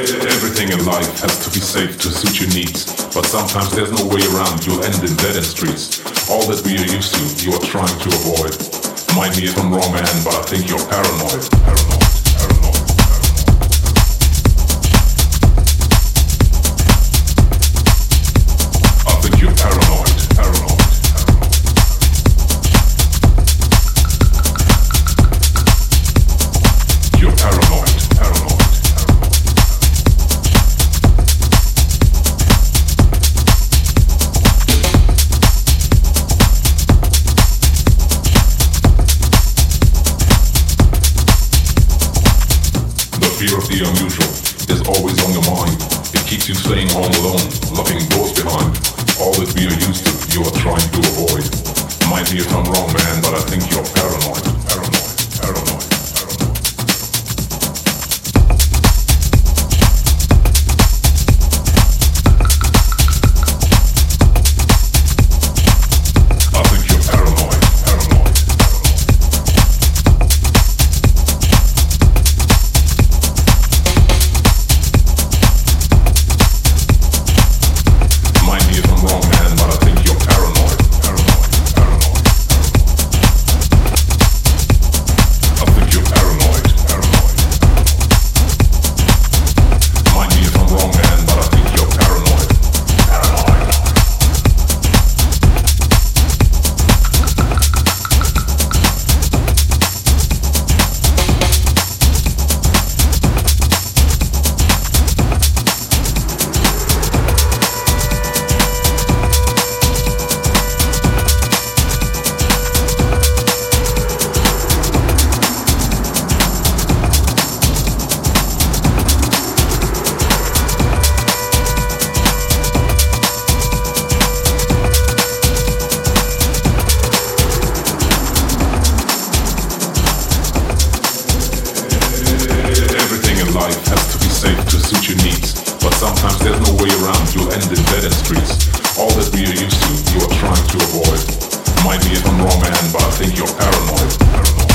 Everything in life has to be safe to suit your needs, but sometimes there's no way around. You'll end in dead end streets. All that we are used to, you are trying to avoid. Mind me if I'm wrong, man, but I think you're paranoid. Paranoid. fear of the unusual is always on your mind. It keeps you staying home alone, locking doors behind. All that we are used to, you are trying to avoid. Might be if I'm wrong, man, but I think you're paranoid. Paranoid. you are trying to avoid. Might be if I'm wrong, man, but I think you're paranoid. paranoid.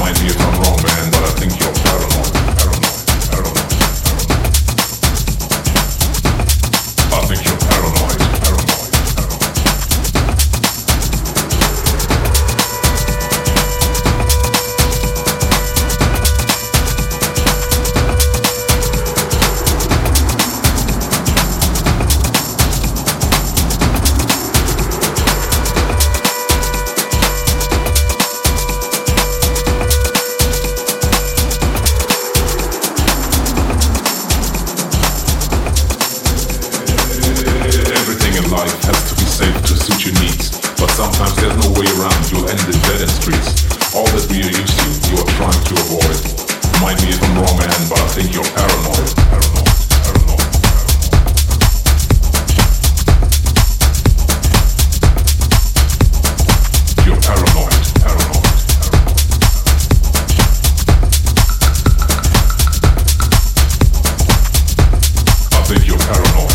Might be a I'm wrong, man, but I think you're Sometimes there's no way around, you'll end in dead in streets. All that we are used to, you are trying to avoid. Mind me if I'm wrong, man, but I think you're paranoid. Paranoid. think you're paranoid.